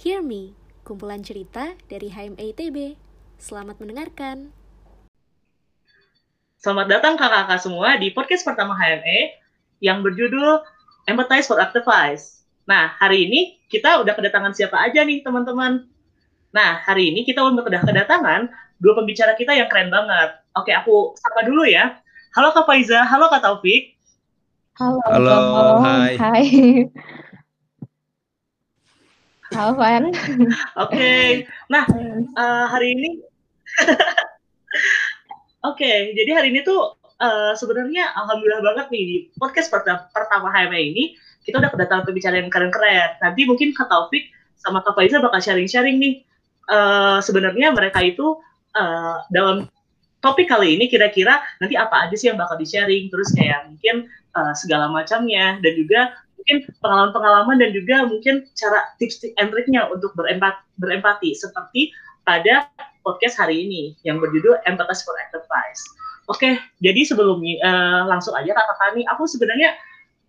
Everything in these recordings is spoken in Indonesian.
Hear Me, kumpulan cerita dari HMA ITB. Selamat mendengarkan. Selamat datang kakak-kakak semua di podcast pertama HMA yang berjudul Empathize for Activize. Nah, hari ini kita udah kedatangan siapa aja nih teman-teman? Nah, hari ini kita udah kedatangan dua pembicara kita yang keren banget. Oke, aku sapa dulu ya. Halo Kak Faiza, halo Kak Taufik. Halo, Halo, Halo. hai. Hai. Halo, Van. Oke, nah eh, hari ini, oke, jadi hari ini tuh eh, sebenarnya alhamdulillah banget nih di podcast perta- pertama HMA ini kita udah kedatangan pembicara yang keren-keren. Nanti mungkin Kak Taufik sama Kak Faiza bakal sharing-sharing nih. Eh, sebenarnya mereka itu eh, dalam topik kali ini kira-kira nanti apa aja sih yang bakal di-sharing, terus kayak mungkin eh, segala macamnya dan juga mungkin pengalaman-pengalaman dan juga mungkin cara tips and triknya untuk berempat, berempati seperti pada podcast hari ini yang berjudul Empathize for Enterprise. Oke, jadi sebelum eh, langsung aja kakak nih, aku sebenarnya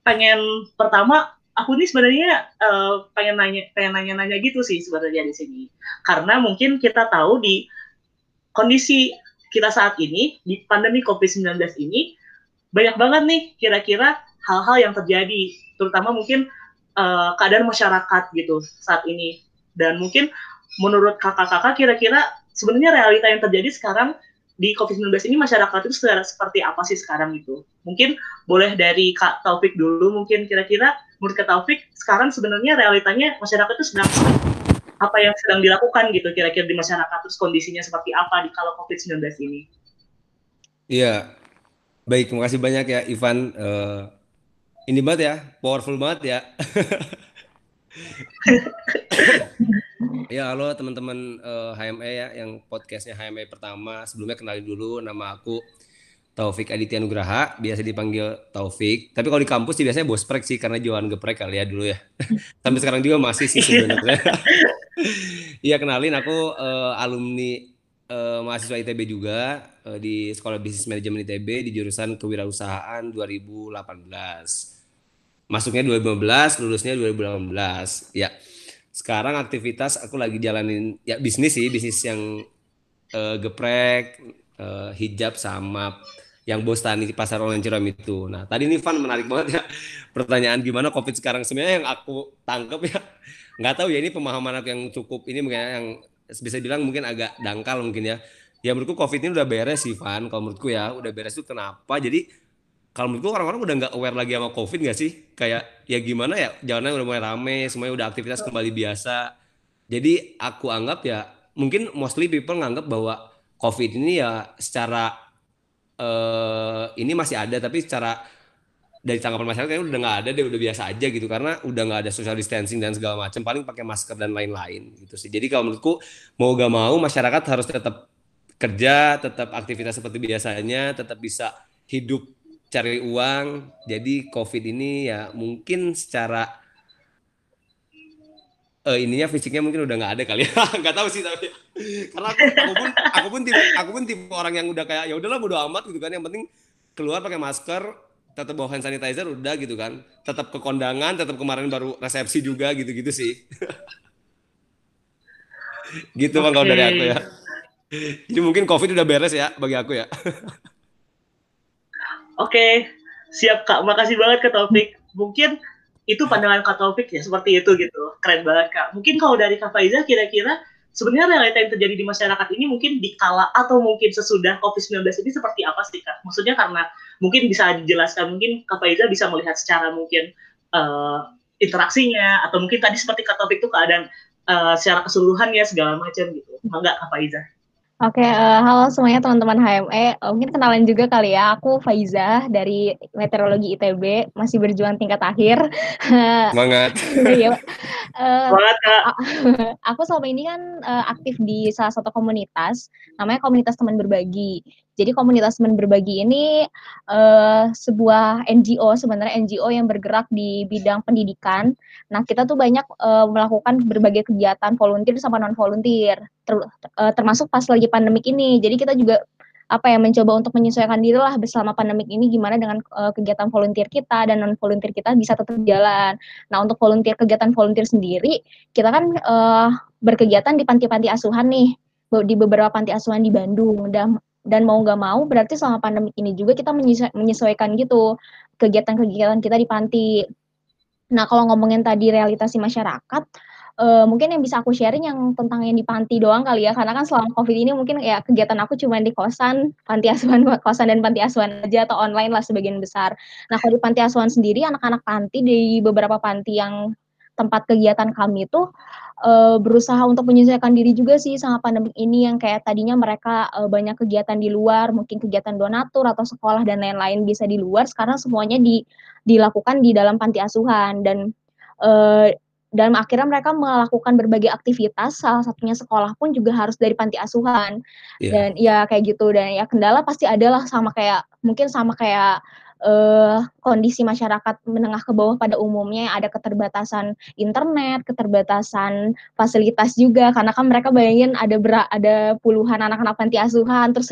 pengen pertama aku nih sebenarnya eh, pengen nanya pengen nanya-nanya gitu sih sebenarnya di sini karena mungkin kita tahu di kondisi kita saat ini di pandemi COVID-19 ini banyak banget nih kira-kira hal-hal yang terjadi terutama mungkin eh, keadaan masyarakat gitu saat ini dan mungkin menurut kakak-kakak kira-kira sebenarnya realita yang terjadi sekarang di COVID-19 ini masyarakat itu seperti apa sih sekarang gitu mungkin boleh dari Kak Taufik dulu mungkin kira-kira menurut Kak Taufik sekarang sebenarnya realitanya masyarakat itu sedang apa yang sedang dilakukan gitu kira-kira di masyarakat terus kondisinya seperti apa di kalau COVID-19 ini Iya, baik. Terima kasih banyak ya, Ivan. Eh, ini banget ya, powerful banget ya. Ya, halo teman-teman eh, HME ya, yang podcastnya HME pertama. Sebelumnya kenalin dulu, nama aku Taufik Aditya Nugraha, biasa dipanggil Taufik. Tapi kalau di kampus sih biasanya bosprek sih, karena jualan geprek kali ya dulu ya. Sampai sekarang juga masih sih sebenarnya. Iya, kenalin aku eh, alumni eh, mahasiswa ITB juga eh, di Sekolah Bisnis Manajemen ITB di jurusan Kewirausahaan 2018. Masuknya 2015, lulusnya 2018. Ya. Sekarang aktivitas aku lagi jalanin ya bisnis sih, bisnis yang eh, geprek, eh, hijab sama yang bos tani di pasar online Ciram itu. Nah, tadi nih Van menarik banget ya pertanyaan gimana Covid sekarang sebenarnya yang aku tangkep ya nggak tahu ya ini pemahaman aku yang cukup ini yang bisa bilang mungkin agak dangkal mungkin ya. Ya menurutku Covid ini udah beres sih Van. Kalau menurutku ya udah beres itu kenapa? Jadi kalau menurutku orang-orang udah nggak aware lagi sama COVID nggak sih? Kayak ya gimana ya jalanan udah mulai rame, semuanya udah aktivitas kembali biasa. Jadi aku anggap ya mungkin mostly people nganggap bahwa COVID ini ya secara eh ini masih ada tapi secara dari tanggapan masyarakat kayaknya udah nggak ada deh udah biasa aja gitu. Karena udah nggak ada social distancing dan segala macam paling pakai masker dan lain-lain gitu sih. Jadi kalau menurutku mau gak mau masyarakat harus tetap kerja tetap aktivitas seperti biasanya tetap bisa hidup cari uang. Jadi covid ini ya mungkin secara eh ininya fisiknya mungkin udah nggak ada kali ya. Nggak tahu sih tapi karena aku, aku pun aku pun tipe aku pun tipe orang yang udah kayak ya udahlah bodo amat gitu kan. Yang penting keluar pakai masker tetap bawa hand sanitizer udah gitu kan tetap ke kondangan tetap kemarin baru resepsi juga gitu-gitu sih gitu bang kalau dari aku ya jadi mungkin covid udah beres ya bagi aku ya Oke, siap Kak. Makasih banget Kak Taufik. Mungkin itu pandangan Kak Taufik ya, seperti itu gitu. Keren banget Kak. Mungkin kalau dari Kak Faiza kira-kira sebenarnya realita yang terjadi di masyarakat ini mungkin di kala atau mungkin sesudah COVID-19 ini seperti apa sih Kak? Maksudnya karena mungkin bisa dijelaskan, mungkin Kak Faiza bisa melihat secara mungkin eh, interaksinya, atau mungkin tadi seperti Kak Taufik itu keadaan eh, secara keseluruhan ya segala macam gitu. Enggak Kak Faiza? Oke, eh, halo semuanya teman-teman HME. Eh, mungkin kenalan juga kali ya. Aku Faiza dari Meteorologi ITB, masih berjuang tingkat akhir. semangat Iya. Eh, Banget Kak. aku selama ini kan eh, aktif di salah satu komunitas, namanya komunitas teman berbagi. Jadi komunitas teman berbagi ini eh, sebuah NGO sebenarnya NGO yang bergerak di bidang pendidikan. Nah kita tuh banyak eh, melakukan berbagai kegiatan volunteer sama non volunteer, termasuk pas lagi pandemik ini. Jadi kita juga apa ya mencoba untuk menyesuaikan diri lah bersama pandemik ini gimana dengan uh, kegiatan volunteer kita dan non volunteer kita bisa tetap jalan. Nah untuk volunteer kegiatan volunteer sendiri kita kan uh, berkegiatan di panti-panti asuhan nih di beberapa panti asuhan di Bandung dan dan mau nggak mau berarti selama pandemik ini juga kita menyesuaikan gitu kegiatan-kegiatan kita di panti. Nah kalau ngomongin tadi realitasi masyarakat uh, mungkin yang bisa aku sharing yang tentang yang di panti doang kali ya karena kan selama covid ini mungkin ya kegiatan aku cuma di kosan panti asuhan kosan dan panti asuhan aja atau online lah sebagian besar nah kalau di panti asuhan sendiri anak-anak panti di beberapa panti yang tempat kegiatan kami itu uh, berusaha untuk menyesuaikan diri juga sih sama pandemi ini yang kayak tadinya mereka uh, banyak kegiatan di luar, mungkin kegiatan donatur atau sekolah dan lain-lain bisa di luar, sekarang semuanya di dilakukan di dalam panti asuhan dan uh, dan akhirnya mereka melakukan berbagai aktivitas salah satunya sekolah pun juga harus dari panti asuhan yeah. dan ya kayak gitu dan ya kendala pasti adalah sama kayak mungkin sama kayak uh, kondisi masyarakat menengah ke bawah pada umumnya ada keterbatasan internet, keterbatasan fasilitas juga. Karena kan mereka bayangin ada ber, ada puluhan anak-anak panti asuhan terus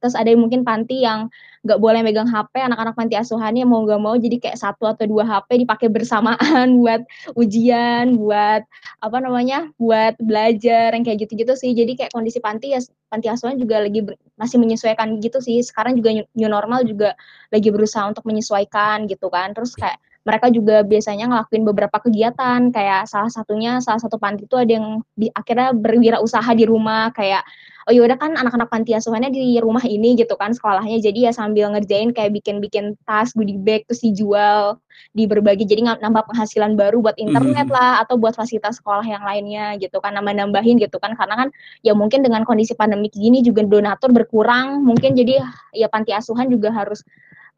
terus ada yang mungkin panti yang nggak boleh megang HP anak-anak panti asuhannya mau nggak mau jadi kayak satu atau dua HP dipakai bersamaan buat ujian buat apa namanya buat belajar yang kayak gitu-gitu sih. Jadi kayak kondisi panti ya panti asuhan juga lagi masih menyesuaikan gitu sih. Sekarang juga new normal juga lagi berusaha untuk menyesuaikan gitu kan. Terus kayak mereka juga biasanya ngelakuin beberapa kegiatan kayak salah satunya salah satu panti itu ada yang di, akhirnya berwirausaha di rumah kayak oh yaudah kan anak-anak panti asuhannya di rumah ini gitu kan sekolahnya. Jadi ya sambil ngerjain kayak bikin-bikin tas goodie bag terus dijual di berbagi jadi nambah penghasilan baru buat internet mm. lah atau buat fasilitas sekolah yang lainnya gitu kan. Nambah nambahin gitu kan karena kan ya mungkin dengan kondisi pandemi gini juga donatur berkurang mungkin jadi ya panti asuhan juga harus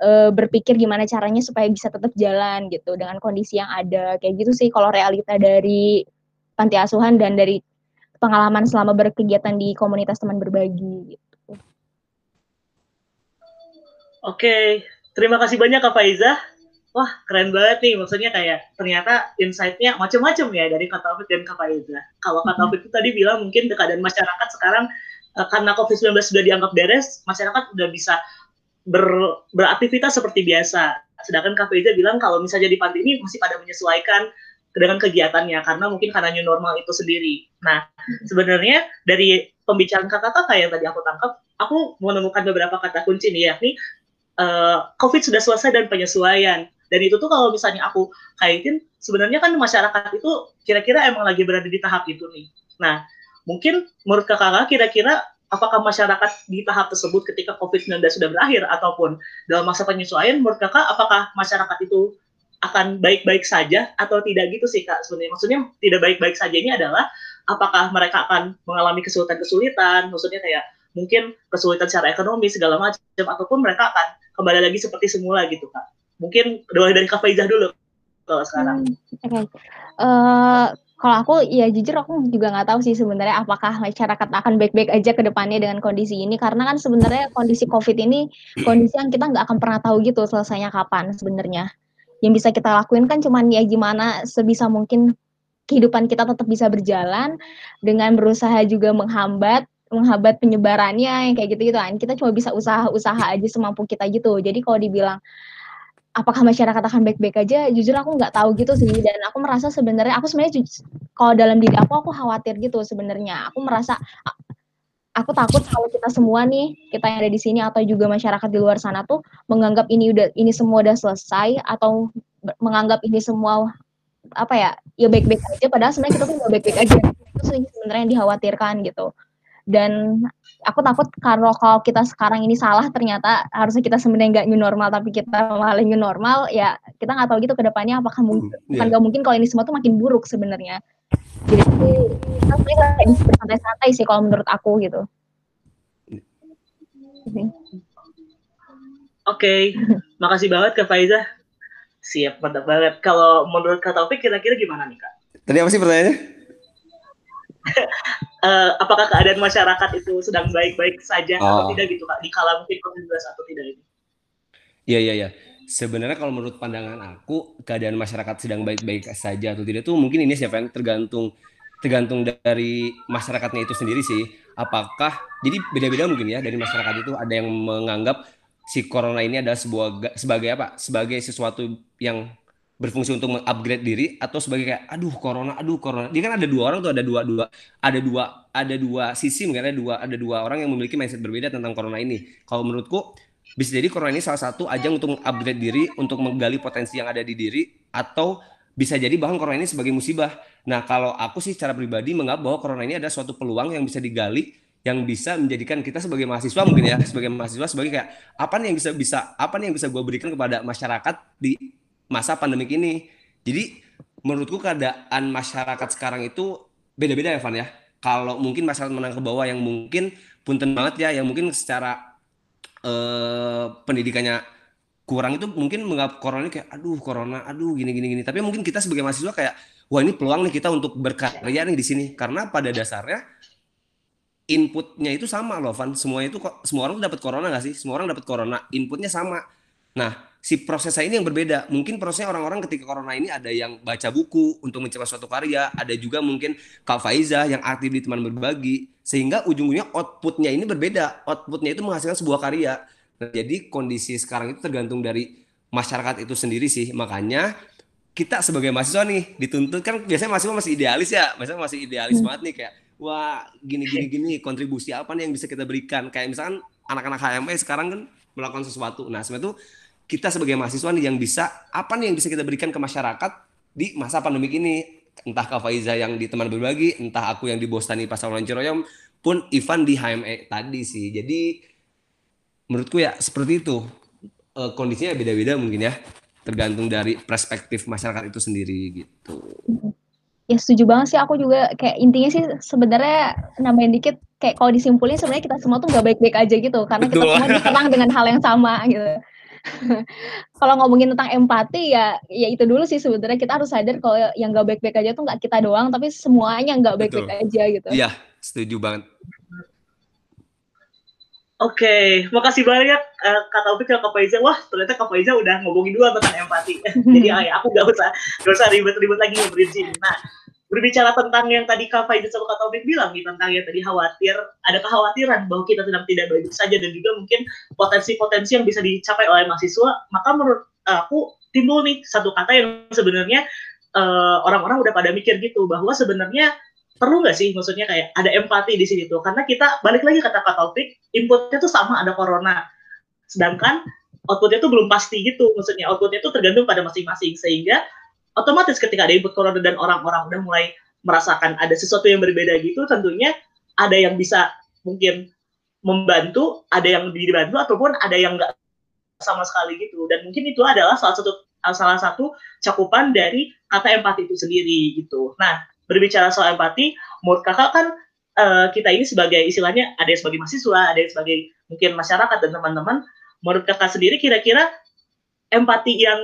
uh, berpikir gimana caranya supaya bisa tetap jalan gitu dengan kondisi yang ada kayak gitu sih kalau realita dari panti asuhan dan dari pengalaman selama berkegiatan di komunitas teman berbagi gitu. Oke, terima kasih banyak Kak Faiza. Wah, keren banget nih. Maksudnya kayak ternyata insight-nya macam-macam ya dari Kak Taufik dan Kak Faiza. Kalau Kak Taufik itu tadi bilang mungkin keadaan masyarakat sekarang uh, karena COVID-19 sudah dianggap beres, masyarakat sudah bisa ber, beraktivitas seperti biasa. Sedangkan Kak Faiza bilang kalau misalnya di panti ini masih pada menyesuaikan dengan kegiatannya karena mungkin karena new normal itu sendiri. Nah, sebenarnya dari pembicaraan kata-kata yang tadi aku tangkap, aku menemukan beberapa kata kunci nih yakni uh, COVID sudah selesai dan penyesuaian. Dan itu tuh kalau misalnya aku kaitin, sebenarnya kan masyarakat itu kira-kira emang lagi berada di tahap itu nih. Nah, mungkin menurut kakak kira-kira apakah masyarakat di tahap tersebut ketika COVID-19 sudah berakhir ataupun dalam masa penyesuaian menurut kakak apakah masyarakat itu akan baik-baik saja atau tidak gitu sih kak sebenarnya? Maksudnya tidak baik-baik saja ini adalah apakah mereka akan mengalami kesulitan-kesulitan maksudnya kayak mungkin kesulitan secara ekonomi segala macam ataupun mereka akan kembali lagi seperti semula gitu kak? Mungkin doa dari kak Faizah dulu kalau sekarang. Hmm, okay. uh, kalau aku ya jujur aku juga nggak tahu sih sebenarnya apakah masyarakat akan baik-baik aja ke depannya dengan kondisi ini. Karena kan sebenarnya kondisi COVID ini kondisi yang kita nggak akan pernah tahu gitu selesainya kapan sebenarnya. Yang bisa kita lakuin kan cuman ya gimana sebisa mungkin kehidupan kita tetap bisa berjalan dengan berusaha juga menghambat menghambat penyebarannya yang kayak gitu gitu kan kita cuma bisa usaha-usaha aja semampu kita gitu. Jadi kalau dibilang apakah masyarakat akan baik-baik aja? Jujur aku nggak tahu gitu sih dan aku merasa sebenarnya aku sebenarnya kalau dalam diri aku aku khawatir gitu sebenarnya. Aku merasa aku takut kalau kita semua nih kita yang ada di sini atau juga masyarakat di luar sana tuh menganggap ini udah ini semua udah selesai atau menganggap ini semua apa ya ya baik-baik aja padahal sebenarnya kita tuh nggak baik-baik aja. Itu sebenarnya yang dikhawatirkan gitu. Dan aku takut kalau kalau kita sekarang ini salah ternyata harusnya kita sebenarnya nggak new normal tapi kita malah new normal ya kita nggak tahu gitu ke depannya apakah mungkin hmm, yeah. nggak mungkin kalau ini semua tuh makin buruk sebenarnya jadi kita sebenarnya bersantai-santai sih kalau menurut aku gitu Oke, okay. makasih banget Kak Faiza. Siap, mantap banget. Kalau menurut Kak Taufik kira-kira gimana nih Kak? Tadi apa sih pertanyaannya? Uh, apakah keadaan masyarakat itu sedang baik-baik saja oh. atau tidak gitu kak di kala mungkin COVID-19 atau tidak ini? Iya iya iya. Sebenarnya kalau menurut pandangan aku keadaan masyarakat sedang baik-baik saja atau tidak tuh mungkin ini siapa yang tergantung tergantung dari masyarakatnya itu sendiri sih. Apakah jadi beda-beda mungkin ya dari masyarakat itu ada yang menganggap si corona ini adalah sebuah sebagai apa? Sebagai sesuatu yang berfungsi untuk mengupgrade diri atau sebagai kayak aduh corona aduh corona. Dia kan ada dua orang tuh ada dua dua ada dua ada dua sisi mungkin ada dua ada dua orang yang memiliki mindset berbeda tentang corona ini. Kalau menurutku bisa jadi corona ini salah satu ajang untuk mengupgrade diri untuk menggali potensi yang ada di diri atau bisa jadi bahkan corona ini sebagai musibah. Nah kalau aku sih secara pribadi menganggap bahwa corona ini ada suatu peluang yang bisa digali yang bisa menjadikan kita sebagai mahasiswa mungkin ya sebagai mahasiswa sebagai kayak apa nih yang bisa bisa apa nih yang bisa gue berikan kepada masyarakat di masa pandemik ini. Jadi menurutku keadaan masyarakat sekarang itu beda-beda ya Van ya. Kalau mungkin masyarakat menang ke bawah yang mungkin punten banget ya, yang mungkin secara eh, pendidikannya kurang itu mungkin menganggap corona kayak aduh corona, aduh gini gini gini. Tapi mungkin kita sebagai mahasiswa kayak wah ini peluang nih kita untuk berkarya nih di sini karena pada dasarnya inputnya itu sama loh Van semuanya itu semua orang dapat corona gak sih semua orang dapat corona inputnya sama nah si prosesnya ini yang berbeda. Mungkin prosesnya orang-orang ketika corona ini ada yang baca buku untuk mencoba suatu karya, ada juga mungkin Kak Faiza yang aktif di teman berbagi, sehingga ujung-ujungnya outputnya ini berbeda. Outputnya itu menghasilkan sebuah karya. Nah, jadi kondisi sekarang itu tergantung dari masyarakat itu sendiri sih. Makanya kita sebagai mahasiswa nih dituntut kan biasanya mahasiswa masih idealis ya, biasanya masih idealis hmm. banget nih kayak wah gini gini gini kontribusi apa nih yang bisa kita berikan kayak misalkan anak-anak HME sekarang kan melakukan sesuatu. Nah, sebenarnya itu kita sebagai mahasiswa nih yang bisa apa nih yang bisa kita berikan ke masyarakat di masa pandemik ini? Entah Kak Faiza yang di teman berbagi entah aku yang di Bostani Pasar Ciroyom pun Ivan di HME tadi sih. Jadi menurutku ya seperti itu. E, kondisinya beda-beda mungkin ya tergantung dari perspektif masyarakat itu sendiri gitu. Ya setuju banget sih. Aku juga kayak intinya sih sebenarnya nambahin dikit kayak kalau disimpulin sebenarnya kita semua tuh nggak baik-baik aja gitu. Karena Betul. kita semua diserang dengan hal yang sama gitu kalau ngomongin tentang empati ya ya itu dulu sih sebenarnya kita harus sadar kalau yang nggak baik-baik aja tuh nggak kita doang tapi semuanya nggak baik-baik aja gitu. Iya, setuju banget. Oke, okay. makasih banyak uh, Kak Taufik dan Kak Faiza. Wah, ternyata Kak Faiza udah ngomongin dua tentang empati. Jadi ah, ya, aku nggak usah nggak usah ribet-ribet lagi nge Nah, berbicara tentang yang tadi Kak Faiza sama Kak Taufik bilang nih tentang yang tadi khawatir, ada kekhawatiran bahwa kita sedang tidak baik saja dan juga mungkin potensi-potensi yang bisa dicapai oleh mahasiswa, maka menurut aku timbul nih satu kata yang sebenarnya uh, orang-orang udah pada mikir gitu bahwa sebenarnya perlu nggak sih maksudnya kayak ada empati di sini tuh karena kita balik lagi kata Kak Taufik inputnya tuh sama ada corona. Sedangkan outputnya tuh belum pasti gitu maksudnya outputnya tuh tergantung pada masing-masing. Sehingga otomatis ketika ada input corona dan orang-orang udah mulai merasakan ada sesuatu yang berbeda gitu, tentunya ada yang bisa mungkin membantu, ada yang dibantu ataupun ada yang enggak sama sekali gitu. Dan mungkin itu adalah salah satu salah satu cakupan dari kata empati itu sendiri gitu. Nah, berbicara soal empati, menurut kakak kan uh, kita ini sebagai istilahnya ada yang sebagai mahasiswa, ada yang sebagai mungkin masyarakat dan teman-teman. Menurut kakak sendiri kira-kira empati yang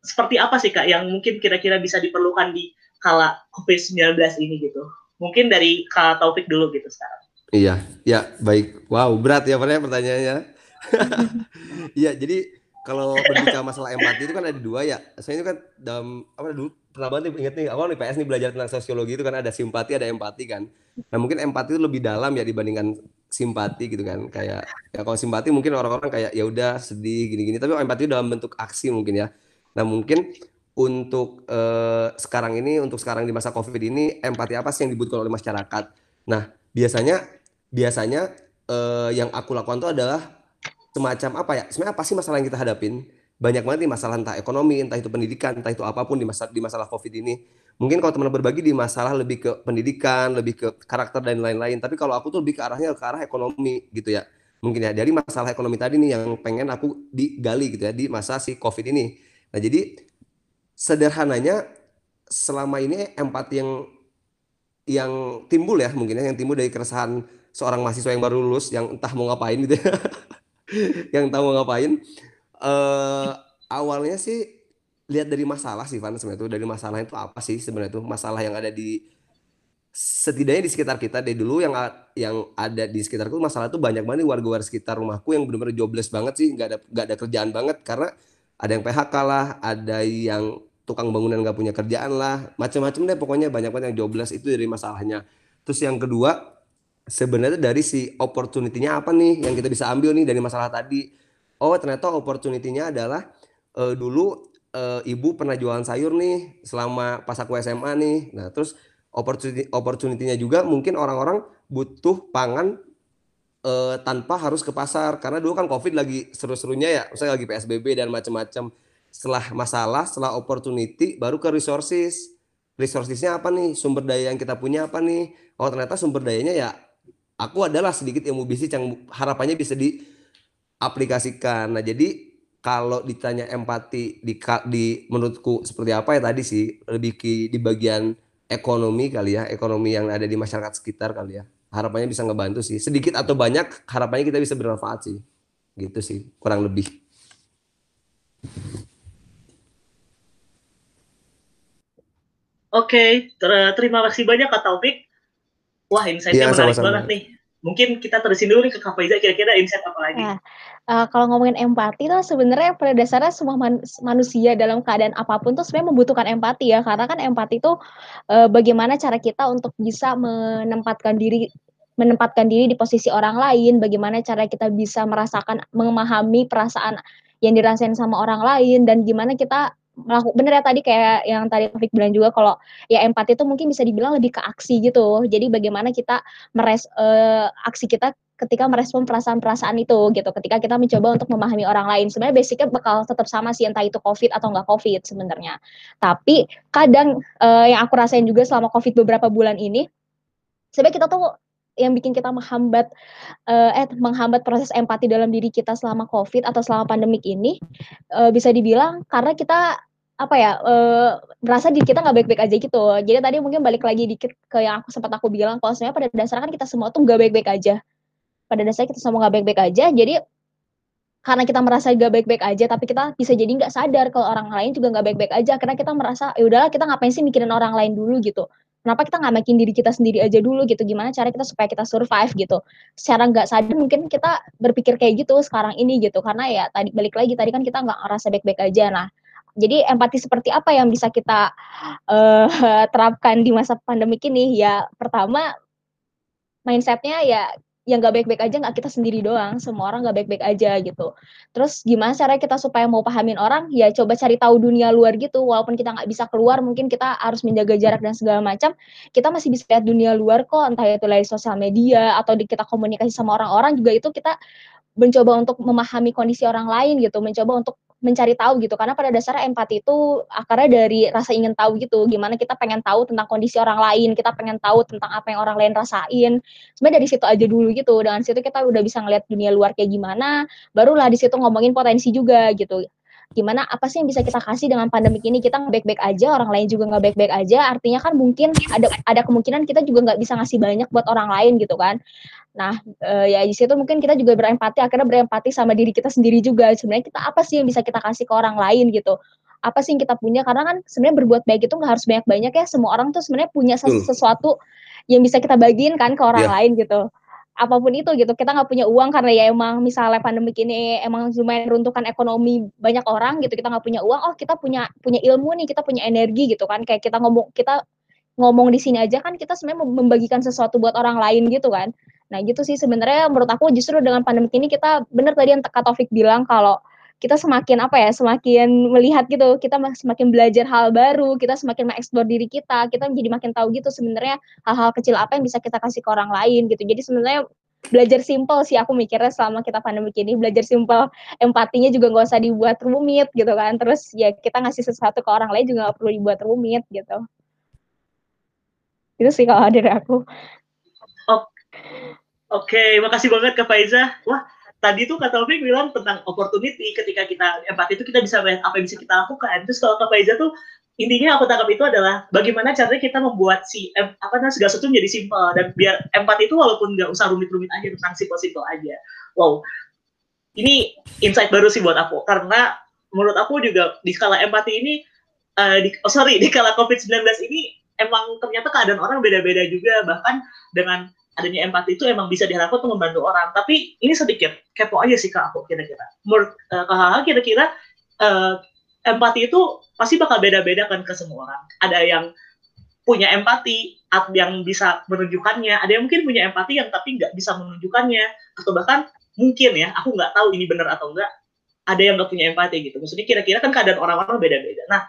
seperti apa sih Kak yang mungkin kira-kira bisa diperlukan di kala COVID-19 ini gitu? Mungkin dari Kak Taufik dulu gitu sekarang. Iya, ya baik. Wow, berat ya pertanyaannya. Iya, jadi kalau berbicara masalah empati itu kan ada dua ya. Saya itu kan dalam apa dulu pernah banget nih inget nih awal nih PS nih belajar tentang sosiologi itu kan ada simpati ada empati kan. Nah mungkin empati itu lebih dalam ya dibandingkan simpati gitu kan. Kayak ya kalau simpati mungkin orang-orang kayak ya udah sedih gini-gini tapi empati dalam bentuk aksi mungkin ya Nah mungkin untuk uh, sekarang ini, untuk sekarang di masa COVID ini, empati apa sih yang dibutuhkan oleh masyarakat? Nah biasanya, biasanya uh, yang aku lakukan itu adalah semacam apa ya? Sebenarnya apa sih masalah yang kita hadapin? Banyak banget nih masalah entah ekonomi, entah itu pendidikan, entah itu apa pun di masa di masalah COVID ini. Mungkin kalau teman berbagi di masalah lebih ke pendidikan, lebih ke karakter dan lain-lain. Tapi kalau aku tuh lebih ke arahnya ke arah ekonomi gitu ya. Mungkin ya dari masalah ekonomi tadi nih yang pengen aku digali gitu ya di masa si COVID ini Nah, jadi sederhananya selama ini empati yang yang timbul ya mungkin ya yang timbul dari keresahan seorang mahasiswa yang baru lulus yang entah mau ngapain gitu ya. yang entah mau ngapain uh, awalnya sih lihat dari masalah sih Van sebenarnya itu dari masalah itu apa sih sebenarnya itu masalah yang ada di setidaknya di sekitar kita dari dulu yang yang ada di sekitarku masalah itu banyak banget warga-warga sekitar rumahku yang benar-benar jobless banget sih nggak ada nggak ada kerjaan banget karena ada yang PHK lah, ada yang tukang bangunan nggak punya kerjaan lah, macam-macam deh pokoknya banyak banget yang jobless itu dari masalahnya. Terus yang kedua sebenarnya dari si opportunity-nya apa nih yang kita bisa ambil nih dari masalah tadi. Oh ternyata opportunity-nya adalah uh, dulu uh, ibu pernah jualan sayur nih selama pas aku SMA nih. Nah terus opportunity opportunity-nya juga mungkin orang-orang butuh pangan uh, tanpa harus ke pasar karena dulu kan covid lagi seru-serunya ya, saya lagi PSBB dan macam-macam. Setelah masalah, setelah opportunity, baru ke resources. Resourcesnya apa nih? Sumber daya yang kita punya apa nih? Oh ternyata sumber dayanya ya aku adalah sedikit ilmu bisnis yang harapannya bisa diaplikasikan. Nah, jadi kalau ditanya empati di, di menurutku seperti apa ya tadi sih lebih ke di bagian ekonomi kali ya, ekonomi yang ada di masyarakat sekitar kali ya. Harapannya bisa ngebantu sih. Sedikit atau banyak harapannya kita bisa bermanfaat sih. Gitu sih, kurang lebih. Oke, ter terima kasih banyak Kak Taufik. Wah, insight-nya ya, menarik sama -sama. banget nih. Mungkin kita terusin dulu nih ke Kak Faiza, kira-kira insight apa lagi? Nah, uh, kalau ngomongin empati tuh sebenarnya pada dasarnya semua man manusia dalam keadaan apa pun tuh sebenarnya membutuhkan empati ya, karena kan empati itu uh, bagaimana cara kita untuk bisa menempatkan diri menempatkan diri di posisi orang lain, bagaimana cara kita bisa merasakan memahami perasaan yang dirasain sama orang lain. Dan gimana kita bener ya tadi kayak yang tadi Taufik bilang juga kalau ya empati itu mungkin bisa dibilang lebih ke aksi gitu. Jadi bagaimana kita meres uh, aksi kita ketika merespon perasaan-perasaan itu gitu. Ketika kita mencoba untuk memahami orang lain. Sebenarnya basicnya bakal tetap sama sih entah itu COVID atau enggak COVID sebenarnya. Tapi kadang uh, yang aku rasain juga selama COVID beberapa bulan ini sebenarnya kita tuh yang bikin kita menghambat uh, eh menghambat proses empati dalam diri kita selama covid atau selama pandemik ini uh, bisa dibilang karena kita apa ya uh, merasa diri kita nggak baik-baik aja gitu. Jadi tadi mungkin balik lagi dikit ke yang aku sempat aku bilang kalau sebenarnya pada dasarnya kan kita semua tuh nggak baik-baik aja. Pada dasarnya kita semua nggak baik-baik aja jadi karena kita merasa gak baik-baik aja tapi kita bisa jadi nggak sadar kalau orang lain juga nggak baik-baik aja. Karena kita merasa ya udahlah kita ngapain sih mikirin orang lain dulu? gitu kenapa kita nggak makin diri kita sendiri aja dulu gitu? Gimana cara kita supaya kita survive gitu? Secara nggak sadar mungkin kita berpikir kayak gitu sekarang ini gitu. Karena ya tadi balik lagi tadi kan kita nggak ngerasa baik-baik aja. Nah jadi empati seperti apa yang bisa kita uh, terapkan di masa pandemi ini? Ya pertama mindsetnya ya yang gak baik-baik aja nggak kita sendiri doang semua orang gak baik-baik aja gitu. Terus gimana cara kita supaya mau pahamin orang? Ya coba cari tahu dunia luar gitu. Walaupun kita nggak bisa keluar mungkin kita harus menjaga jarak dan segala macam. Kita masih bisa lihat dunia luar kok entah itu dari sosial media atau di kita komunikasi sama orang-orang juga itu kita mencoba untuk memahami kondisi orang lain gitu mencoba untuk mencari tahu gitu. Karena pada dasarnya empati itu akarnya dari rasa ingin tahu gitu. Gimana kita pengen tahu tentang kondisi orang lain kita pengen tahu tentang apa yang orang lain rasain. Sebenarnya dari situ aja dulu gitu. Dengan situ kita udah bisa ngeliat dunia luar kayak gimana barulah di situ ngomongin potensi juga gitu gimana apa sih yang bisa kita kasih dengan pandemi ini kita nggak baik-baik aja orang lain juga nggak baik-baik aja artinya kan mungkin ada ada kemungkinan kita juga nggak bisa ngasih banyak buat orang lain gitu kan Nah, uh, ya di situ mungkin kita juga berempati, akhirnya berempati sama diri kita sendiri juga. Sebenarnya kita apa sih yang bisa kita kasih ke orang lain gitu? Apa sih yang kita punya? Karena kan sebenarnya berbuat baik itu nggak harus banyak-banyak ya. Semua orang tuh sebenarnya punya sesu sesuatu yang bisa kita bagiin kan ke orang yeah. lain gitu. Apa pun itu gitu, kita nggak punya uang karena ya emang misalnya pandemi ini emang lumayan runtuhkan ekonomi banyak orang gitu, kita nggak punya uang, oh kita punya punya ilmu nih, kita punya energi gitu kan, kayak kita ngomong kita ngomong di sini aja kan kita sebenarnya membagikan sesuatu buat orang lain gitu kan. Nah gitu sih sebenarnya menurut aku justru dengan pandemi ini kita benar tadi yang Kak Taufik bilang kalau kita semakin apa ya semakin melihat gitu kita semakin belajar hal baru kita semakin mengeksplor diri kita kita jadi makin tahu gitu sebenarnya hal-hal kecil apa yang bisa kita kasih ke orang lain gitu. Jadi sebenarnya belajar simple sih aku mikirnya selama kita pandemi ini. Belajar simple empatinya juga nggak usah dibuat rumit gitu kan. Terus ya kita ngasih sesuatu ke orang lain juga nggak perlu dibuat rumit gitu. Itu sih kalau dari aku. Oke, makasih banget ke Faiza. Wah, tadi tuh kata Taufik bilang tentang opportunity ketika kita empati itu kita bisa apa yang bisa kita lakukan. Terus kalau ke Faiza tuh intinya aku tangkap itu adalah bagaimana caranya kita membuat si em, apa namanya segala sesuatu menjadi simpel dan biar empati itu walaupun nggak usah rumit-rumit aja tentang simpel-simpel aja. Wow, ini insight baru sih buat aku karena menurut aku juga di skala empati ini uh, di, oh sorry di skala COVID-19 ini emang ternyata keadaan orang beda-beda juga bahkan dengan adanya empati itu emang bisa diharapkan untuk membantu orang. Tapi ini sedikit kepo aja sih kak aku kira-kira. Menurut uh, kira-kira uh, empati itu pasti bakal beda-beda kan ke semua orang. Ada yang punya empati yang bisa menunjukkannya, ada yang mungkin punya empati yang tapi nggak bisa menunjukkannya, atau bahkan mungkin ya, aku nggak tahu ini benar atau enggak, ada yang nggak punya empati gitu. Maksudnya kira-kira kan keadaan orang-orang beda-beda. Nah,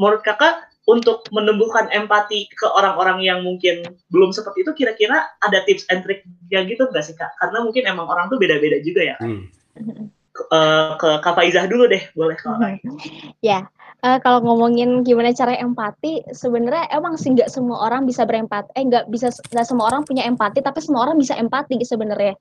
menurut kakak untuk menumbuhkan empati ke orang-orang yang mungkin belum seperti itu kira-kira ada tips and trick ya gitu nggak sih kak? Karena mungkin emang orang tuh beda-beda juga ya. Hmm. Uh, ke Kak Faizah dulu deh, boleh kalau Ya, uh, kalau ngomongin gimana cara empati, sebenarnya emang sih nggak semua orang bisa berempati, eh nggak bisa nggak semua orang punya empati, tapi semua orang bisa empati sebenarnya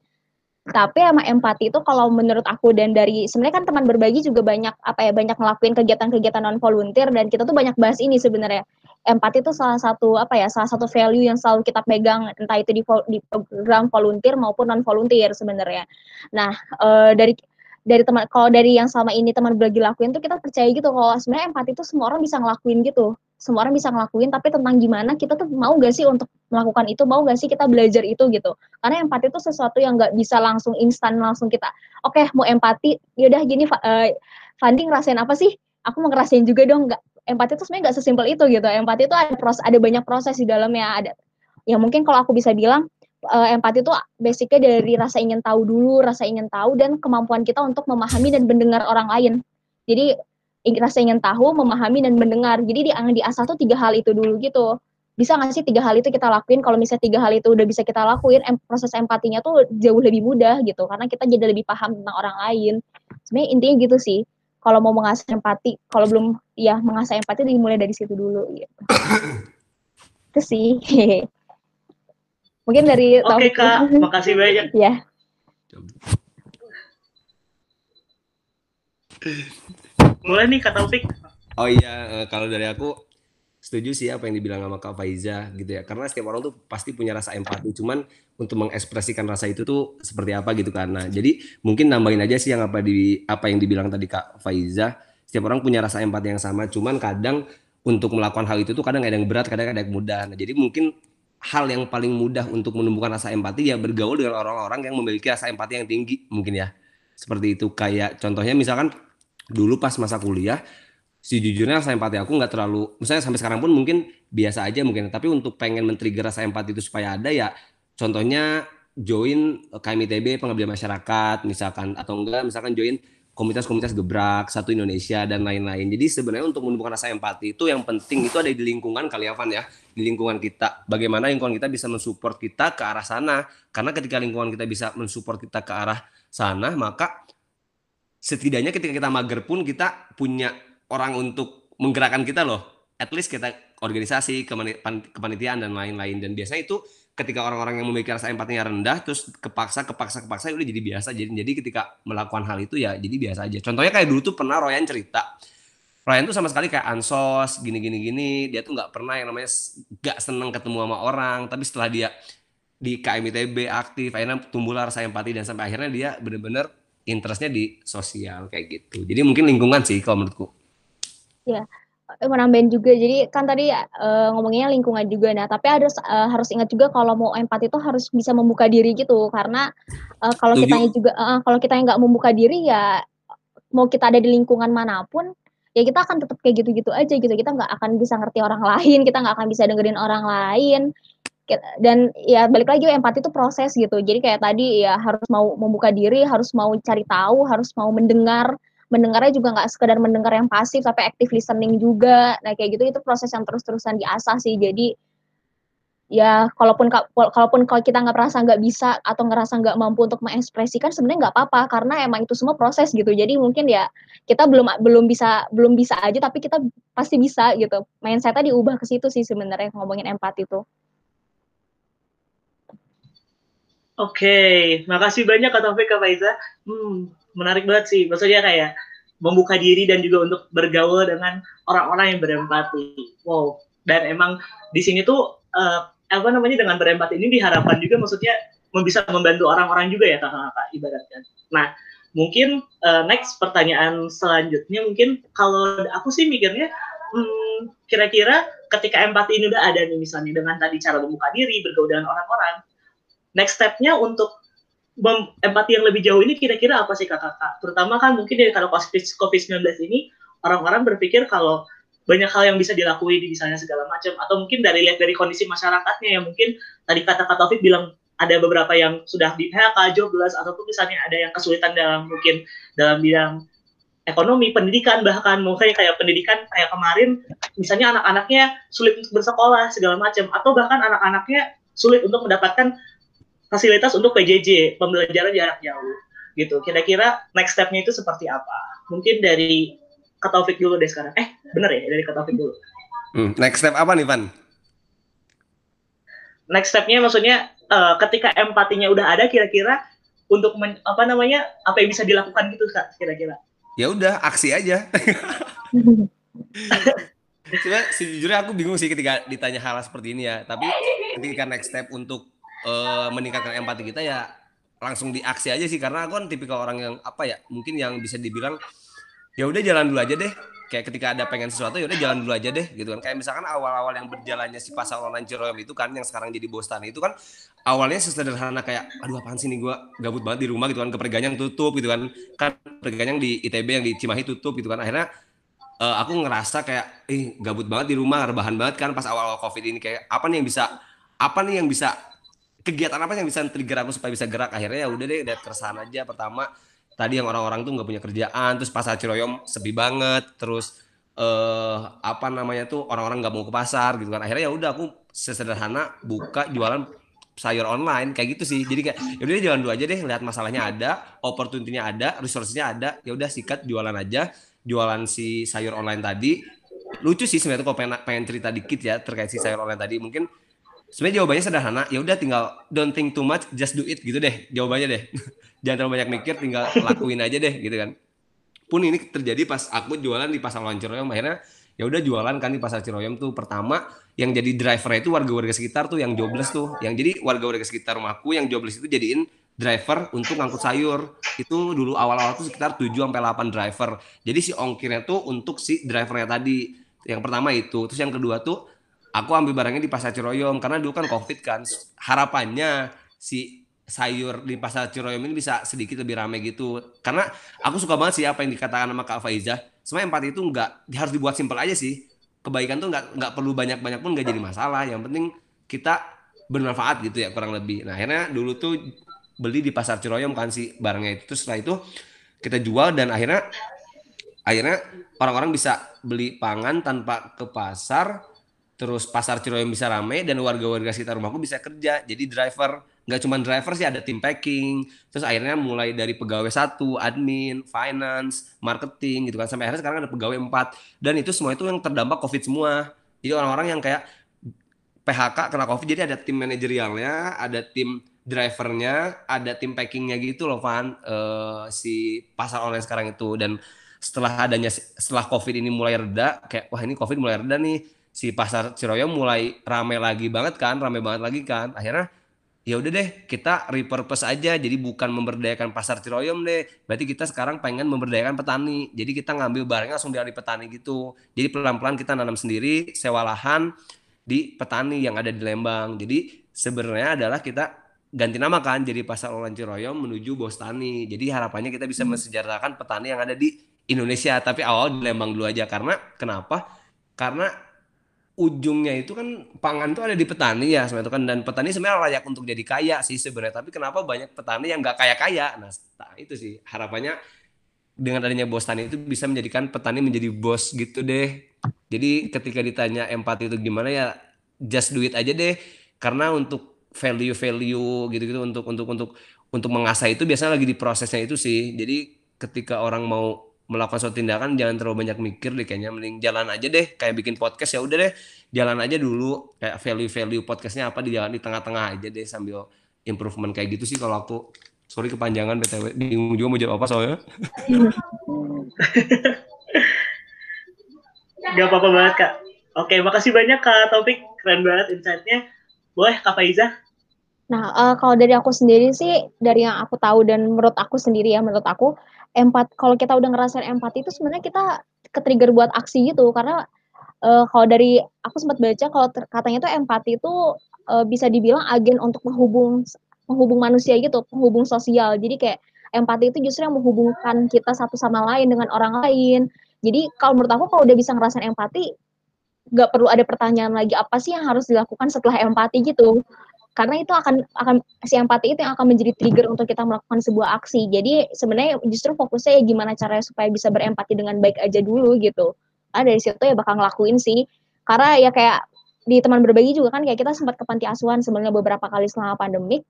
tapi sama empati itu kalau menurut aku dan dari sebenarnya kan teman berbagi juga banyak apa ya banyak ngelakuin kegiatan-kegiatan non volunteer dan kita tuh banyak bahas ini sebenarnya. Empati itu salah satu apa ya salah satu value yang selalu kita pegang entah itu di, di program volunteer maupun non volunteer sebenarnya. Nah e, dari dari teman kalau dari yang selama ini teman berbagi lakuin tuh kita percaya gitu kalau sebenarnya empati itu semua orang bisa ngelakuin gitu semua orang bisa ngelakuin tapi tentang gimana kita tuh mau gak sih untuk melakukan itu mau gak sih kita belajar itu gitu. Karena empati itu sesuatu yang gak bisa langsung instan langsung kita oke okay, mau empati yaudah gini uh, funding rasain apa sih? Aku mau ngerasain juga dong. Nggak empati itu sebenarnya nggak sesimpel itu gitu. Empati itu ada proses ada banyak proses di dalamnya ada ya mungkin kalau aku bisa bilang uh, empati itu basicnya dari rasa ingin tahu dulu rasa ingin tahu dan kemampuan kita untuk memahami dan mendengar orang lain. Jadi rasa ingin tahu, memahami dan mendengar. Jadi di di asal tuh tiga hal itu dulu gitu. Bisa nggak sih tiga hal itu kita lakuin? Kalau misalnya tiga hal itu udah bisa kita lakuin, em proses empatinya tuh jauh lebih mudah gitu. Karena kita jadi lebih paham tentang orang lain. Sebenarnya intinya gitu sih. Kalau mau mengasah empati, kalau belum ya mengasah empati dimulai dari situ dulu gitu. itu sih. Mungkin dari Oke okay, Kak, makasih banyak. ya. Mulai nih Kak Taufik. Oh iya, eh, kalau dari aku setuju sih apa yang dibilang sama Kak Faiza gitu ya. Karena setiap orang tuh pasti punya rasa empati. Cuman untuk mengekspresikan rasa itu tuh seperti apa gitu karena. Jadi mungkin nambahin aja sih yang apa di apa yang dibilang tadi Kak Faiza. Setiap orang punya rasa empati yang sama. Cuman kadang untuk melakukan hal itu tuh kadang ada yang berat, kadang ada yang mudah. Nah, jadi mungkin hal yang paling mudah untuk menumbuhkan rasa empati ya bergaul dengan orang-orang yang memiliki rasa empati yang tinggi mungkin ya. Seperti itu kayak contohnya misalkan dulu pas masa kuliah sejujurnya rasa empati aku nggak terlalu misalnya sampai sekarang pun mungkin biasa aja mungkin. Tapi untuk pengen men-trigger rasa empati itu supaya ada ya contohnya join KMITB pengabdian masyarakat misalkan atau enggak misalkan join komunitas-komunitas gebrak satu Indonesia dan lain-lain. Jadi sebenarnya untuk menumbuhkan rasa empati itu yang penting itu ada di lingkungan kali ya Van ya. Di lingkungan kita. Bagaimana lingkungan kita bisa mensupport kita ke arah sana. Karena ketika lingkungan kita bisa mensupport kita ke arah sana maka setidaknya ketika kita mager pun kita punya orang untuk menggerakkan kita loh. At least kita organisasi, kepanitiaan dan lain-lain. Dan biasanya itu ketika orang-orang yang memiliki rasa empatinya rendah terus kepaksa kepaksa kepaksa ya udah jadi biasa. Jadi jadi ketika melakukan hal itu ya jadi biasa aja. Contohnya kayak dulu tuh pernah Royan cerita. Ryan tuh sama sekali kayak ansos gini gini gini dia tuh nggak pernah yang namanya nggak seneng ketemu sama orang. Tapi setelah dia di KMITB aktif akhirnya tumbuhlah rasa empati. Dan sampai akhirnya dia bener-bener interestnya di sosial kayak gitu. Jadi mungkin lingkungan sih kalau menurutku. Ya, mau nambahin juga. Jadi kan tadi uh, ngomongnya lingkungan juga. Nah, tapi harus uh, harus ingat juga kalau mau empati itu harus bisa membuka diri gitu. Karena uh, kalau kita juga uh, kalau kita nggak membuka diri ya mau kita ada di lingkungan mana pun ya kita akan tetap kayak gitu-gitu aja gitu. Kita nggak akan bisa ngerti orang lain, kita nggak akan bisa dengerin orang lain dan ya balik lagi empati itu proses gitu. Jadi kayak tadi ya harus mau membuka diri harus mau cari tahu harus mau mendengar. Mendengarnya juga nggak sekedar mendengar yang pasif tapi active listening juga. Nah kayak gitu itu proses yang terus-terusan diasah sih. Jadi ya kalaupun kalaupun kalau kita nggak merasa nggak bisa atau ngerasa nggak mampu untuk mengekspresikan sebenarnya nggak apa-apa. Karena emang itu semua proses gitu. Jadi mungkin ya kita belum belum bisa belum bisa aja tapi kita pasti bisa gitu. Mindsetnya diubah ke situ sih sebenarnya ngomongin empati tuh Oke, makasih banyak Kak Taufik, Kak Faiza. Hmm, menarik banget sih. Maksudnya kayak membuka diri dan juga untuk bergaul dengan orang-orang yang berempati. Wow. Dan emang di sini tuh uh, apa namanya dengan berempati ini diharapkan juga maksudnya bisa membantu orang-orang juga ya kakak-kakak ibaratnya. Nah, mungkin uh, next pertanyaan selanjutnya mungkin kalau aku sih mikirnya hmm, kira-kira ketika empati ini udah ada nih misalnya dengan tadi cara membuka diri, bergaul dengan orang-orang, next stepnya untuk empati yang lebih jauh ini kira-kira apa sih kakak-kakak? Terutama kan mungkin dari kalau COVID-19 ini orang-orang berpikir kalau banyak hal yang bisa dilakuin misalnya segala macam atau mungkin dari lihat dari kondisi masyarakatnya yang mungkin tadi kata kata Taufik bilang ada beberapa yang sudah di PHK, jobless ataupun misalnya ada yang kesulitan dalam mungkin dalam bidang ekonomi, pendidikan bahkan mungkin kayak pendidikan kayak kemarin misalnya anak-anaknya sulit untuk bersekolah segala macam atau bahkan anak-anaknya sulit untuk mendapatkan fasilitas untuk PJJ pembelajaran jarak jauh gitu. Kira-kira next stepnya itu seperti apa? Mungkin dari Kak Taufik dulu deh sekarang. Eh, bener ya dari Kak Taufik dulu. Hmm, next step apa nih, Van? Next stepnya maksudnya uh, ketika empatinya udah ada, kira-kira untuk men, apa namanya apa yang bisa dilakukan gitu kak kira-kira? Ya udah aksi aja. Sebenarnya sejujurnya aku bingung sih ketika ditanya hal seperti ini ya. Tapi ketika next step untuk uh, meningkatkan empati kita ya langsung diaksi aja sih. Karena aku kan tipikal orang yang apa ya mungkin yang bisa dibilang ya udah jalan dulu aja deh. Kayak ketika ada pengen sesuatu ya udah jalan dulu aja deh gitu kan. Kayak misalkan awal-awal yang berjalannya si online Ciroyom itu kan yang sekarang jadi bos tani itu kan awalnya sesederhana kayak aduh apaan sih nih gue gabut banget di rumah gitu kan. Keperganyang tutup gitu kan. Kan perganyang di ITB yang di Cimahi tutup gitu kan. Akhirnya uh, aku ngerasa kayak ih gabut banget di rumah rebahan banget kan pas awal-awal covid ini. Kayak apa nih yang bisa apa nih yang bisa kegiatan apa yang bisa trigger aku supaya bisa gerak? Akhirnya ya udah deh lihat keresahan aja. Pertama tadi yang orang-orang tuh nggak punya kerjaan terus pasar Ciroyom sepi banget terus eh apa namanya tuh orang-orang nggak mau ke pasar gitu kan. Akhirnya ya udah aku sesederhana buka jualan sayur online kayak gitu sih. Jadi kayak ya udah jalan dulu aja deh lihat masalahnya ada opportunity-nya ada resource-nya ada ya udah sikat jualan aja jualan si sayur online tadi. Lucu sih sebenarnya kalau pengen, pengen cerita dikit ya terkait si sayur online tadi. Mungkin sebenarnya jawabannya sederhana. Ya udah tinggal don't think too much just do it gitu deh jawabannya deh. Jangan terlalu banyak mikir tinggal lakuin aja deh gitu kan. Pun ini terjadi pas aku jualan di pasar Lawan Ciroyom. Akhirnya ya udah jualan kan di pasar Ciroyom tuh. Pertama yang jadi driver itu warga-warga sekitar tuh yang jobless tuh. Yang jadi warga-warga sekitar rumahku yang jobless itu jadiin driver untuk ngangkut sayur. Itu dulu awal-awal tuh sekitar 7 sampai 8 driver. Jadi si ongkirnya tuh untuk si drivernya tadi. Yang pertama itu. Terus yang kedua tuh aku ambil barangnya di pasar Ciroyom karena dulu kan covid kan harapannya si sayur di pasar Ciroyom ini bisa sedikit lebih ramai gitu. Karena aku suka banget sih apa yang dikatakan sama Kak Faiza. Sebenarnya empati itu nggak harus dibuat simpel aja sih. Kebaikan tuh nggak nggak perlu banyak-banyak pun nggak jadi masalah. Yang penting kita bermanfaat gitu ya kurang lebih. Nah akhirnya dulu tuh beli di pasar Ciroyom kan sih barangnya itu. Terus setelah itu kita jual dan akhirnya akhirnya orang-orang bisa beli pangan tanpa ke pasar. Terus pasar Ciroyom bisa ramai dan warga-warga sekitar rumahku bisa kerja. Jadi driver nggak cuma driver sih ada tim packing. Terus akhirnya mulai dari pegawai satu admin finance marketing gitu kan. Sampai akhirnya sekarang ada pegawai empat. Dan itu semua itu yang terdampak covid semua. Jadi orang-orang yang kayak PHK kena covid jadi ada tim manajerialnya ada tim drivernya ada tim packingnya gitu loh Van uh, si pasar online sekarang itu. Dan setelah adanya setelah covid ini mulai reda kayak wah ini covid mulai reda nih si pasar Ciroyom mulai rame lagi banget kan rame banget lagi kan. Akhirnya ya udah deh kita repurpose aja. Jadi bukan memberdayakan pasar Ciroyom deh. Berarti kita sekarang pengen memberdayakan petani. Jadi kita ngambil barangnya langsung dari petani gitu. Jadi pelan-pelan kita nanam sendiri sewa lahan di petani yang ada di Lembang. Jadi sebenarnya adalah kita ganti nama kan jadi pasar online Ciroyom menuju Bos Tani. Jadi harapannya kita bisa hmm. mensejarahkan petani yang ada di Indonesia tapi awal di Lembang dulu aja. Karena kenapa? Karena ujungnya itu kan pangan itu ada di petani ya sebenarnya kan. Dan petani sebenarnya layak untuk jadi kaya sih sebenarnya. Tapi kenapa banyak petani yang nggak kaya kaya nah itu sih harapannya dengan adanya bos tani itu bisa menjadikan petani menjadi bos gitu deh. Jadi ketika ditanya empati itu gimana ya just do it aja deh. Karena untuk value value gitu gitu untuk untuk untuk untuk mengasah itu biasanya lagi di prosesnya itu sih. Jadi ketika orang mau melakukan suatu tindakan jangan terlalu banyak mikir deh kayaknya mending jalan aja deh kayak bikin podcast ya udah deh jalan aja dulu kayak value-value podcastnya apa di jalan di tengah-tengah aja deh sambil improvement kayak gitu sih kalau aku sorry kepanjangan btw bingung juga mau jawab apa soalnya Gak apa-apa banget kak. Oke, makasih banyak kak Topik, keren banget insightnya. Boleh kak Faiza? Nah, uh, kalau dari aku sendiri sih, dari yang aku tahu dan menurut aku sendiri ya, menurut aku, empat kalau kita udah ngerasain empati itu sebenarnya kita ke-trigger buat aksi gitu karena uh, kalau dari aku sempat baca kalau katanya tuh empati itu uh, bisa dibilang agen untuk menghubung menghubung manusia gitu, penghubung sosial. Jadi kayak empati itu justru yang menghubungkan kita satu sama lain dengan orang lain. Jadi kalau menurut aku kalau udah bisa ngerasain empati, nggak perlu ada pertanyaan lagi apa sih yang harus dilakukan setelah empati gitu. Karena itu akan akan si empati itu yang akan menjadi trigger untuk kita melakukan sebuah aksi. Jadi sebenarnya justru fokusnya ya gimana caranya supaya bisa berempati dengan baik aja dulu gitu. Nah, dari situ ya bakal ngelakuin sih. Karena ya kayak di teman berbagi juga kan kayak kita sempat ke panti asuhan sebenarnya beberapa kali selama pandemik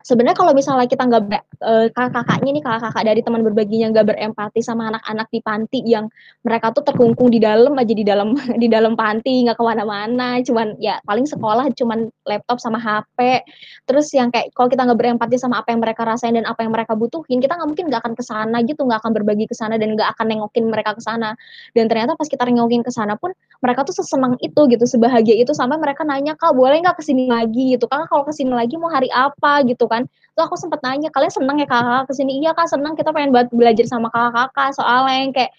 sebenarnya kalau misalnya kita nggak uh, kakak-kakaknya nih kakak-kakak dari teman berbaginya nggak berempati sama anak-anak di panti yang mereka tuh terkungkung di dalam aja di dalam di dalam panti nggak ke mana-mana. Cuman ya paling sekolah cuman laptop sama HP terus yang kayak kalau kita nggak berempati sama apa yang mereka rasain dan apa yang mereka butuhin kita nggak mungkin nggak akan ke sana gitu nggak akan berbagi ke sana dan nggak akan nengokin mereka ke sana. Dan ternyata pas kita nengokin ke sana pun mereka tuh sesenang itu gitu sebahagia itu sampai mereka nanya kak boleh nggak ke sini lagi? Gitu. Kan kalau ke sini lagi mau hari apa? Gitu kan. Tuh aku sempat nanya kalian seneng ya kakak ke sini iya kak seneng. Kita pengen buat belajar sama kakak-kakak soalnya yang kayak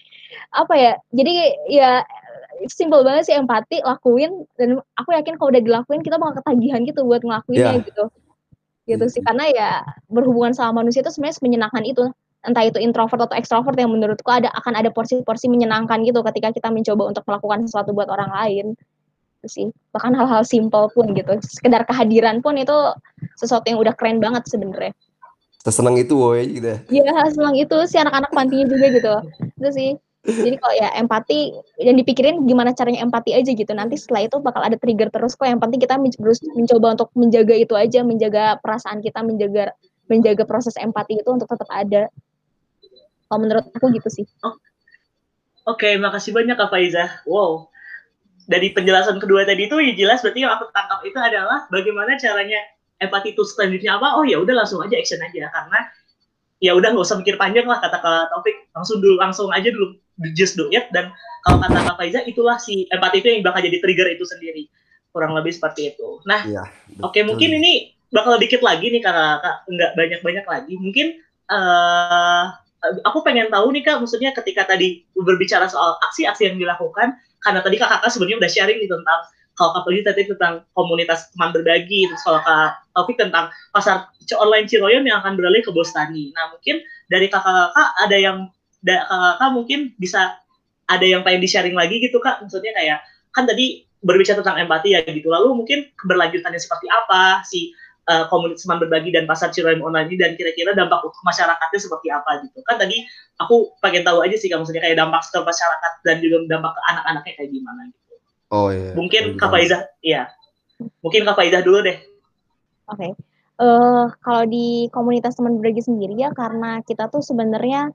apa ya jadi ya simpel banget sih empati lakuin dan aku yakin kalau udah dilakuin kita bakal ketagihan gitu buat ngelakuinnya yeah. gitu. Gitu sih karena ya berhubungan sama manusia itu sebenarnya menyenangkan itu. Entah itu introvert atau ekstrovert yang menurutku ada akan ada porsi-porsi menyenangkan gitu ketika kita mencoba untuk melakukan sesuatu buat orang lain sih. Bahkan hal-hal simpel pun gitu. Sekedar kehadiran pun itu sesuatu yang udah keren banget sebenarnya. Sesenang itu woy gitu ya? Iya senang itu si anak-anak pantinya juga gitu. Itu sih. Jadi kalau ya empati yang dipikirin gimana caranya empati aja gitu. Nanti setelah itu bakal ada trigger terus kok. Yang penting kita terus mencoba untuk menjaga itu aja. Menjaga perasaan kita menjaga menjaga proses empati itu untuk tetap ada. Kalau menurut aku gitu sih. Oh. oke okay, makasih banyak kak Faiza. Wow dari penjelasan kedua tadi itu ya jelas berarti yang aku tangkap itu adalah bagaimana caranya empati itu selanjutnya apa? Oh ya udah langsung aja action aja karena ya udah nggak usah mikir panjang lah kata kak Taufik langsung dulu langsung aja dulu just do it. Dan kalau kata kak Faiza itulah si empati itu yang bakal jadi trigger itu sendiri. Kurang lebih seperti itu. Nah ya, oke okay, mungkin ini bakal dikit lagi nih kak. Kak nggak banyak banyak lagi. Mungkin uh, aku pengen tahu nih kak maksudnya ketika tadi berbicara soal aksi-aksi yang dilakukan karena tadi kakak sebenarnya udah sharing nih tentang kalau kak Pegi tadi tentang komunitas teman berbagi, terus kalau kak Taufik tentang pasar online Ciroyom yang akan beralih ke Bostani. Nah mungkin dari kakak-kakak ada yang kakak-kakak mungkin bisa ada yang pengen di-sharing lagi gitu kak, maksudnya kayak kan tadi berbicara tentang empati ya gitu, lalu mungkin keberlanjutannya seperti apa? Si uh, komunitas teman berbagi dan pasar Ciroyom online ini dan kira-kira dampak untuk masyarakatnya seperti apa gitu. Kan tadi aku pengen tahu aja sih kamu maksudnya kayak dampak ke masyarakat dan juga dampak ke anak-anaknya kayak gimana gitu. Oh iya. Mungkin Kak Faizah, iya. Mungkin Kak Faizah dulu deh. Oke. Okay. Uh, eh, kalau di komunitas teman berbagi sendiri ya karena kita tuh sebenarnya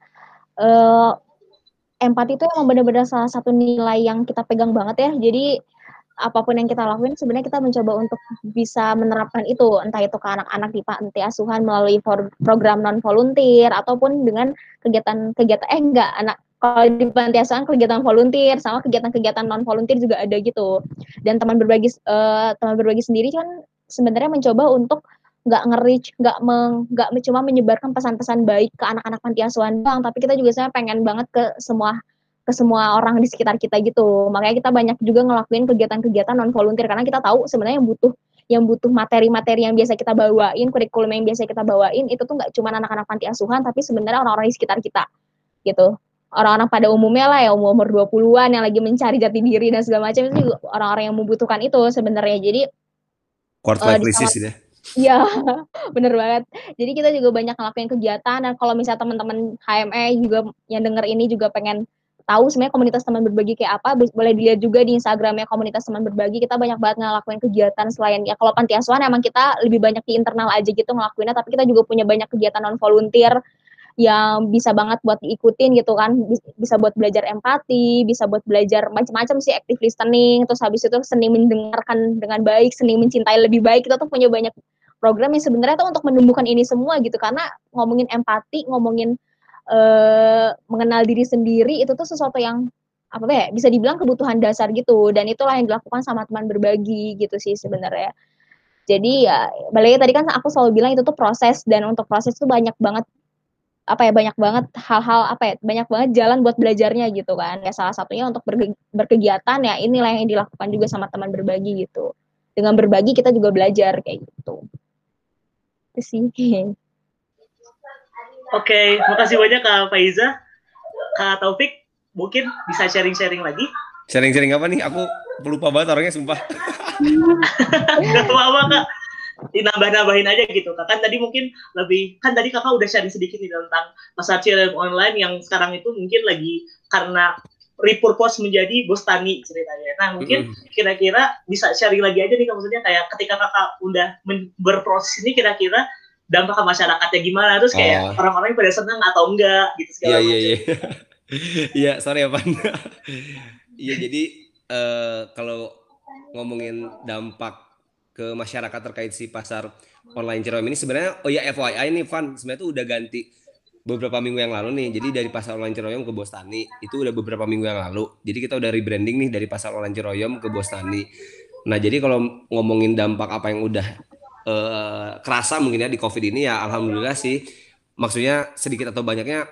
uh, empati itu emang benar-benar salah satu nilai yang kita pegang banget ya. Jadi apa pun yang kita lakuin sebenarnya kita mencoba untuk bisa menerapkan itu. Entah itu ke anak-anak di panti asuhan melalui program non volunteer ataupun dengan kegiatan-kegiatan eh enggak anak kalau di panti asuhan kegiatan volunteer sama kegiatan-kegiatan non volunteer juga ada gitu. Dan teman berbagi uh, teman berbagi sendiri kan sebenarnya mencoba untuk nggak nge-reach, nggak nggak cuma menyebarkan pesan-pesan baik ke anak-anak panti asuhan doang, tapi kita juga sebenarnya pengen banget ke semua ke semua orang di sekitar kita gitu. Makanya kita banyak juga ngelakuin kegiatan-kegiatan non volunteer karena kita tahu sebenarnya yang butuh yang butuh materi-materi yang biasa kita bawain, kurikulum yang biasa kita bawain itu tuh nggak cuma anak-anak panti asuhan tapi sebenarnya orang-orang di sekitar kita gitu. Orang-orang pada umumnya lah ya umur 20-an yang lagi mencari jati diri dan segala macam itu orang-orang yang membutuhkan itu sebenarnya. Jadi quarter life uh, crisis ya. Iya, bener banget. Jadi kita juga banyak ngelakuin kegiatan dan kalau misalnya teman-teman HME juga yang denger ini juga pengen tahu sebenarnya komunitas teman berbagi kayak apa boleh dilihat juga di Instagramnya komunitas teman berbagi kita banyak banget ngelakuin kegiatan selain ya kalau panti asuhan emang kita lebih banyak di internal aja gitu ngelakuinnya tapi kita juga punya banyak kegiatan non volunteer yang bisa banget buat diikutin gitu kan bisa buat belajar empati bisa buat belajar macam-macam sih active listening terus habis itu seni mendengarkan dengan baik seni mencintai lebih baik kita tuh punya banyak program yang sebenarnya tuh untuk menumbuhkan ini semua gitu karena ngomongin empati ngomongin uh, mengenal diri sendiri itu tuh sesuatu yang apa ya bisa dibilang kebutuhan dasar gitu. Dan itulah yang dilakukan sama teman berbagi gitu sih sebenarnya. Jadi ya balik tadi kan aku selalu bilang itu tuh proses. Dan untuk proses itu banyak banget apa ya banyak banget hal-hal apa ya banyak banget jalan buat belajarnya gitu kan. Ya salah satunya untuk berke berkegiatan ya inilah yang dilakukan juga sama teman berbagi gitu. Dengan berbagi kita juga belajar kayak gitu. Itu sih Oke, okay, makasih banyak Kak Faiza. Kak Taufik, mungkin bisa sharing-sharing lagi. Sharing-sharing apa nih? Aku lupa banget orangnya sumpah. Gak apa-apa kak. Nambah-nambahin aja gitu kak. Kan tadi mungkin lebih, kan tadi kakak udah sharing sedikit nih tentang pasar CRM online yang sekarang itu mungkin lagi karena repurpose menjadi Bostani ceritanya. Nah mungkin kira-kira bisa sharing lagi aja nih kak. Maksudnya kayak ketika kakak udah berproses ini kira-kira dampak ke masyarakatnya gimana terus kayak Oh. orang-orang pada senang atau enggak gitu Iya segala iya macam. iya. Iya, sorry ya, Pan. Iya, jadi eh, kalau ngomongin dampak ke masyarakat terkait si pasar online Ciroyom ini sebenarnya oh ya FYI nih Van sebenarnya tuh udah ganti beberapa minggu yang lalu nih. Jadi dari pasar online Ciroyom ke Bostani itu udah beberapa minggu yang lalu. Jadi kita udah rebranding nih dari pasar online Ciroyom ke Bostani. Nah, jadi kalau ngomongin dampak apa yang udah eh, kerasa mungkin ya di Covid ini ya alhamdulillah sih. Maksudnya sedikit atau banyaknya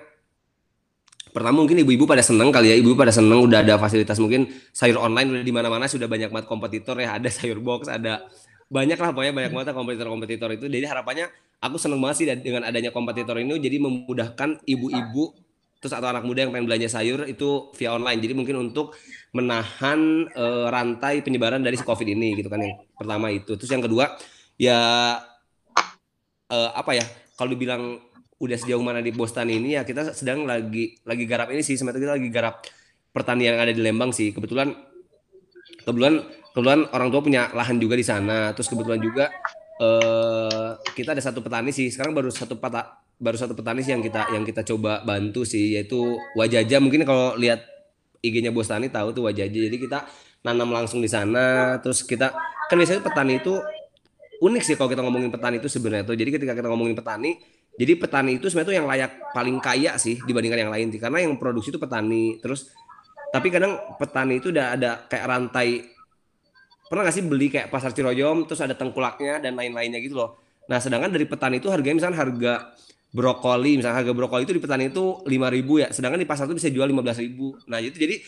pertama mungkin ibu-ibu pada seneng kali ya ibu pada seneng udah ada fasilitas mungkin sayur online udah di mana-mana sudah banyak banget kompetitor ya ada sayur box ada banyak lah pokoknya banyak banget kompetitor-kompetitor itu. Jadi harapannya aku seneng banget sih dengan adanya kompetitor ini jadi memudahkan ibu-ibu terus atau anak muda yang pengen belanja sayur itu via online. Jadi mungkin untuk menahan eh, rantai penyebaran dari covid ini gitu kan yang pertama itu. Terus yang kedua ya eh, apa ya kalau dibilang udah sejauh mana di Boston ini ya kita sedang lagi lagi garap ini sih sebenarnya kita lagi garap pertanian yang ada di Lembang sih. Kebetulan kebetulan kebetulan orang tua punya lahan juga di sana. Terus kebetulan juga eh kita ada satu petani sih. Sekarang baru satu peta, baru satu petani sih yang kita yang kita coba bantu sih yaitu Wajaja. Mungkin kalau lihat IG-nya Bostani tahu tuh Wajaja. Jadi kita nanam langsung di sana. Terus kita kan biasanya petani itu unik sih kalau kita ngomongin petani itu sebenarnya tuh. Jadi ketika kita ngomongin petani jadi petani itu sebenarnya tuh yang layak paling kaya sih dibandingkan yang lain sih. Karena yang produksi itu petani terus tapi kadang petani itu udah ada kayak rantai pernah nggak sih beli kayak pasar Ciroyom terus ada tengkulaknya dan lain-lainnya gitu loh. Nah sedangkan dari petani itu harganya misalnya harga brokoli misalnya harga brokoli itu di petani itu 5000 ya sedangkan di pasar itu bisa jual 15000 nah itu jadi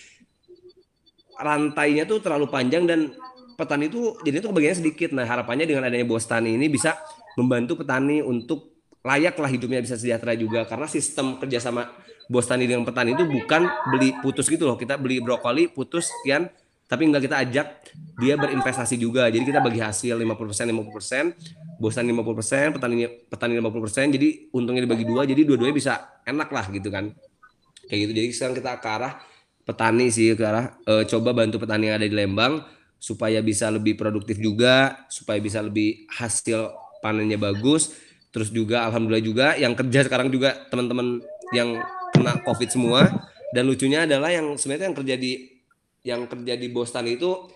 rantainya tuh terlalu panjang dan petani itu jadi itu kebagiannya sedikit. Nah harapannya dengan adanya bos tani ini bisa membantu petani untuk layak lah hidupnya bisa sejahtera juga. Karena sistem kerjasama bos tani dengan petani itu bukan beli putus gitu loh. Kita beli brokoli putus sekian tapi enggak kita ajak dia berinvestasi juga. Jadi kita bagi hasil 50% 50% bos tani 50% petani petani 50% jadi untungnya dibagi dua jadi dua-duanya bisa enak lah gitu kan. Kayak gitu. Jadi sekarang kita ke arah petani sih ke arah eh, coba bantu petani yang ada di Lembang supaya bisa lebih produktif juga supaya bisa lebih hasil panennya bagus. Terus juga alhamdulillah juga yang kerja sekarang juga teman-teman yang kena covid semua. Dan lucunya adalah yang sebenarnya yang kerja di yang kerja di Boston itu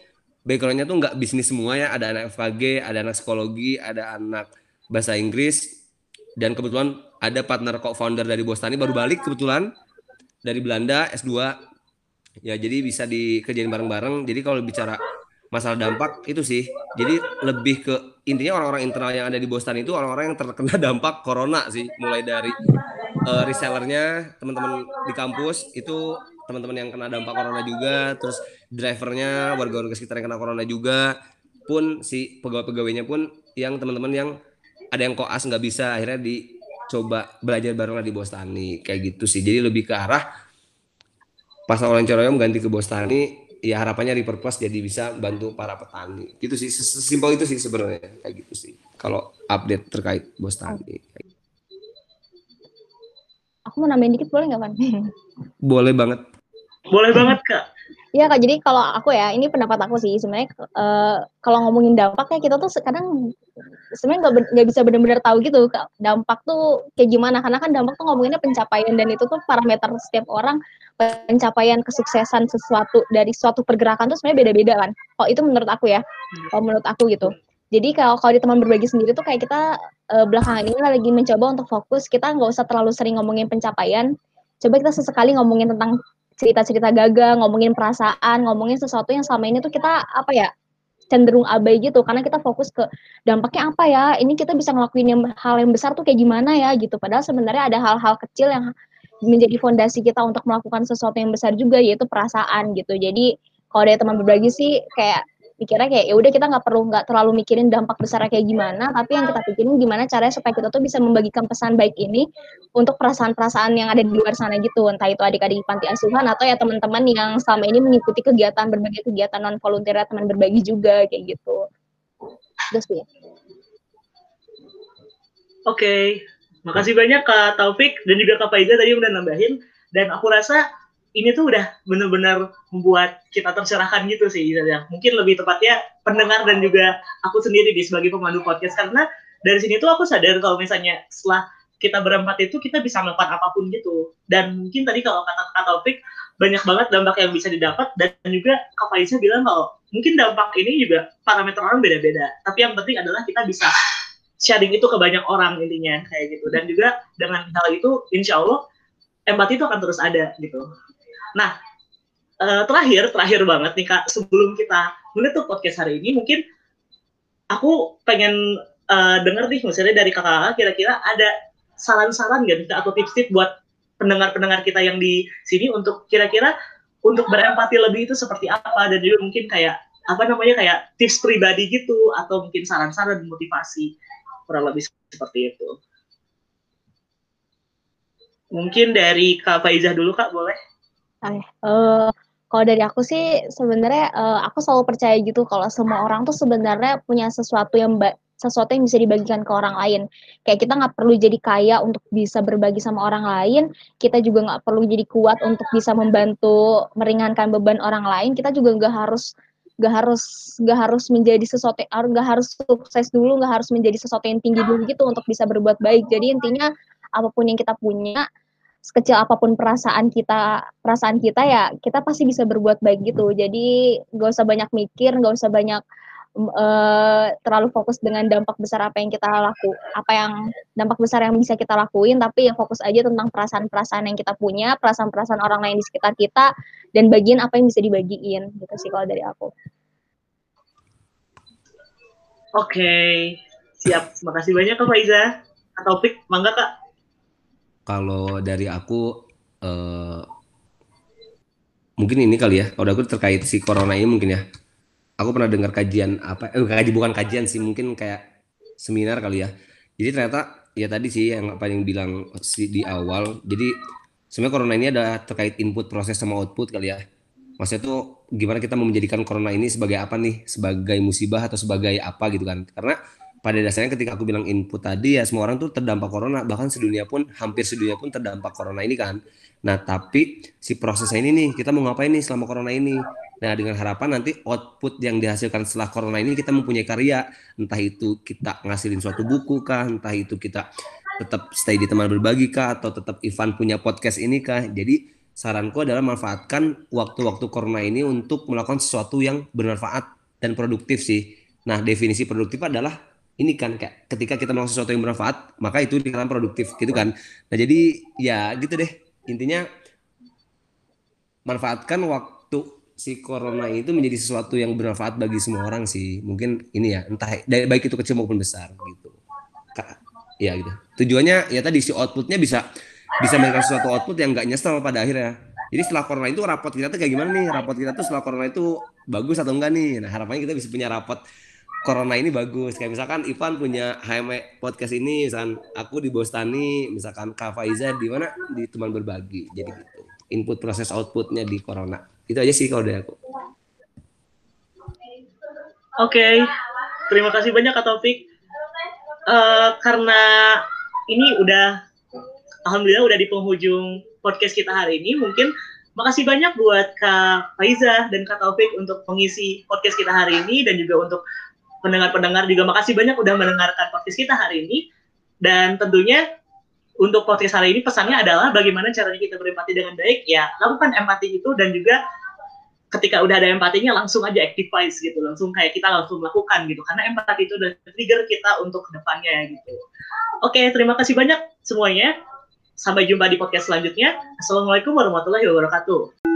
backgroundnya tuh nggak bisnis semua ya. Ada anak FKG ada anak psikologi ada anak bahasa Inggris. Dan kebetulan ada partner co-founder dari Boston baru balik kebetulan dari Belanda S2 ya jadi bisa dikerjain bareng-bareng. Jadi kalau bicara masalah dampak itu sih. Jadi lebih ke intinya orang-orang internal yang ada di Boston itu orang-orang yang terkena dampak corona sih. Mulai dari eh, resellernya teman-teman di kampus itu teman-teman yang kena dampak corona juga terus drivernya warga-warga sekitar yang kena corona juga pun si pegawai-pegawainya pun yang teman-teman yang ada yang koas nggak bisa akhirnya dicoba belajar bareng di Bostani kayak gitu sih. Jadi lebih ke arah pasar online Ciroyom ganti ke Bostani ya harapannya repurpose jadi bisa bantu para petani. Gitu sih sesimpel itu sih sebenarnya kayak gitu sih. Kalau update terkait Bostani Aku mau nambahin dikit boleh nggak, Van? boleh banget. Boleh banget kak. Iya kak, jadi kalau aku ya, ini pendapat aku sih, sebenarnya eh, kalau ngomongin dampaknya kita tuh kadang sebenarnya nggak bisa benar-benar tahu gitu dampak tuh kayak gimana, karena kan dampak tuh ngomonginnya pencapaian dan itu tuh parameter setiap orang pencapaian kesuksesan sesuatu dari suatu pergerakan tuh sebenarnya beda-beda kan. Kalau itu menurut aku ya, kalau menurut aku gitu. Jadi kalau kalau di teman berbagi sendiri tuh kayak kita eh, belakangan ini lagi mencoba untuk fokus kita nggak usah terlalu sering ngomongin pencapaian. Coba kita sesekali ngomongin tentang cerita-cerita gagal, ngomongin perasaan, ngomongin sesuatu yang selama ini tuh kita apa ya cenderung abai gitu karena kita fokus ke dampaknya apa ya ini kita bisa ngelakuin yang hal yang besar tuh kayak gimana ya gitu. Padahal sebenarnya ada hal-hal kecil yang menjadi fondasi kita untuk melakukan sesuatu yang besar juga yaitu perasaan gitu. Jadi kalau dari teman berbagi sih kayak pikirnya kayak ya udah kita nggak perlu nggak terlalu mikirin dampak besarnya kayak gimana tapi yang kita pikirin gimana caranya supaya kita tuh bisa membagikan pesan baik ini untuk perasaan-perasaan yang ada di luar sana gitu entah itu adik-adik panti asuhan atau ya teman-teman yang selama ini mengikuti kegiatan berbagai kegiatan non volunteer teman berbagi juga kayak gitu terus sih Oke, okay. makasih banyak Kak Taufik dan juga Kak Faiza tadi udah nambahin. Dan aku rasa ini tuh udah benar-benar membuat kita tercerahkan gitu sih. Ya. Mungkin lebih tepatnya pendengar dan juga aku sendiri di sebagai pemandu podcast. Karena dari sini tuh aku sadar kalau misalnya setelah kita berempat itu kita bisa melakukan apa pun gitu. Dan mungkin tadi kalau kata Kak Taufik, banyak banget dampak yang bisa didapat. Dan juga Kak Faiza bilang kalau mungkin dampak ini juga parameter orang beda-beda. Tapi yang penting adalah kita bisa sharing itu ke banyak orang intinya kayak gitu dan juga dengan hal itu insya Allah empati itu akan terus ada gitu nah uh, terakhir terakhir banget nih kak sebelum kita menutup podcast hari ini mungkin aku pengen uh, dengar nih misalnya dari kakak kira-kira ada saran-saran gak atau tips-tips buat pendengar-pendengar kita yang di sini untuk kira-kira untuk berempati lebih itu seperti apa dan juga mungkin kayak apa namanya kayak tips pribadi gitu atau mungkin saran-saran motivasi kurang lebih seperti itu. Mungkin dari Kak Faizah dulu Kak, boleh? Uh, kalau dari aku sih sebenarnya uh, aku selalu percaya gitu kalau semua orang tuh sebenarnya punya sesuatu yang sesuatu yang bisa dibagikan ke orang lain. Kayak kita nggak perlu jadi kaya untuk bisa berbagi sama orang lain. Kita juga nggak perlu jadi kuat untuk bisa membantu meringankan beban orang lain. Kita juga nggak harus gak harus gak harus menjadi sesuatu gak harus sukses dulu gak harus menjadi sesuatu yang tinggi dulu gitu untuk bisa berbuat baik jadi intinya apa pun yang kita punya sekecil apa pun perasaan kita perasaan kita ya kita pasti bisa berbuat baik gitu. Jadi gak usah banyak mikir gak usah banyak uh, terlalu fokus dengan dampak besar apa yang kita laku apa yang dampak besar yang bisa kita lakuin tapi yang fokus aja tentang perasaan-perasaan yang kita punya perasaan-perasaan orang lain di sekitar kita dan bagian apa yang bisa dibagiin gitu sih kalau dari aku. Oke okay. siap. Makasih banyak kak Faiza. Topik mangga kak kalau dari aku uh, mungkin ini kali ya. Kalau aku terkait si corona ini mungkin ya. Aku pernah dengar kajian apa eh kaji bukan kajian sih mungkin kayak seminar kali ya. Jadi ternyata ya tadi sih yang apa yang bilang si di awal. Jadi sebenarnya corona ini ada terkait input proses sama output kali ya. Maksudnya tuh gimana kita menjadikan corona ini sebagai apa nih? Sebagai musibah atau sebagai apa gitu kan? Karena pada dasarnya ketika aku bilang input tadi ya semua orang tuh terdampak corona bahkan sedunia pun hampir sedunia pun terdampak corona ini kan nah tapi si prosesnya ini nih kita mau ngapain nih selama corona ini Nah, dengan harapan nanti output yang dihasilkan setelah corona ini kita mempunyai karya, entah itu kita ngasilin suatu buku kah, entah itu kita tetap stay di teman berbagi kah, atau tetap Ivan punya podcast ini kah. Jadi saranku adalah manfaatkan waktu-waktu corona ini untuk melakukan sesuatu yang bermanfaat dan produktif sih. Nah, definisi produktif adalah ini kan kayak ketika kita melakukan sesuatu yang bermanfaat, maka itu dikatakan produktif gitu kan. Nah, jadi ya gitu deh. Intinya manfaatkan waktu si corona itu menjadi sesuatu yang bermanfaat bagi semua orang sih. Mungkin ini ya, entah baik itu kecil maupun besar gitu. Ya gitu. Tujuannya ya tadi si outputnya bisa bisa memberikan sesuatu output yang nggak nyesel pada akhirnya. Jadi setelah corona itu rapot kita tuh kayak gimana nih? Rapot kita tuh setelah corona itu bagus atau enggak nih? Nah harapannya kita bisa punya rapot corona ini bagus. Kayak misalkan Ivan punya HM podcast ini, misalkan aku di Bostani, misalkan Kak Faiza di mana di teman berbagi. Jadi gitu. Input proses outputnya di corona. Itu aja sih kalau dari aku. Oke, okay. terima kasih banyak Kak Taufik. Uh, karena ini udah, alhamdulillah udah di penghujung podcast kita hari ini. Mungkin makasih banyak buat Kak Faiza dan Kak Taufik untuk mengisi podcast kita hari ini dan juga untuk pendengar-pendengar juga. Makasih banyak udah mendengarkan podcast kita hari ini. Dan tentunya untuk podcast hari ini pesannya adalah bagaimana caranya kita berempati dengan baik. Ya, lakukan empati itu dan juga ketika udah ada empatinya langsung aja activize gitu. Langsung kayak kita langsung melakukan gitu. Karena empati itu udah trigger kita untuk ke depannya gitu. Oke terima kasih banyak semuanya. Sampai jumpa di podcast selanjutnya. Assalamualaikum warahmatullahi wabarakatuh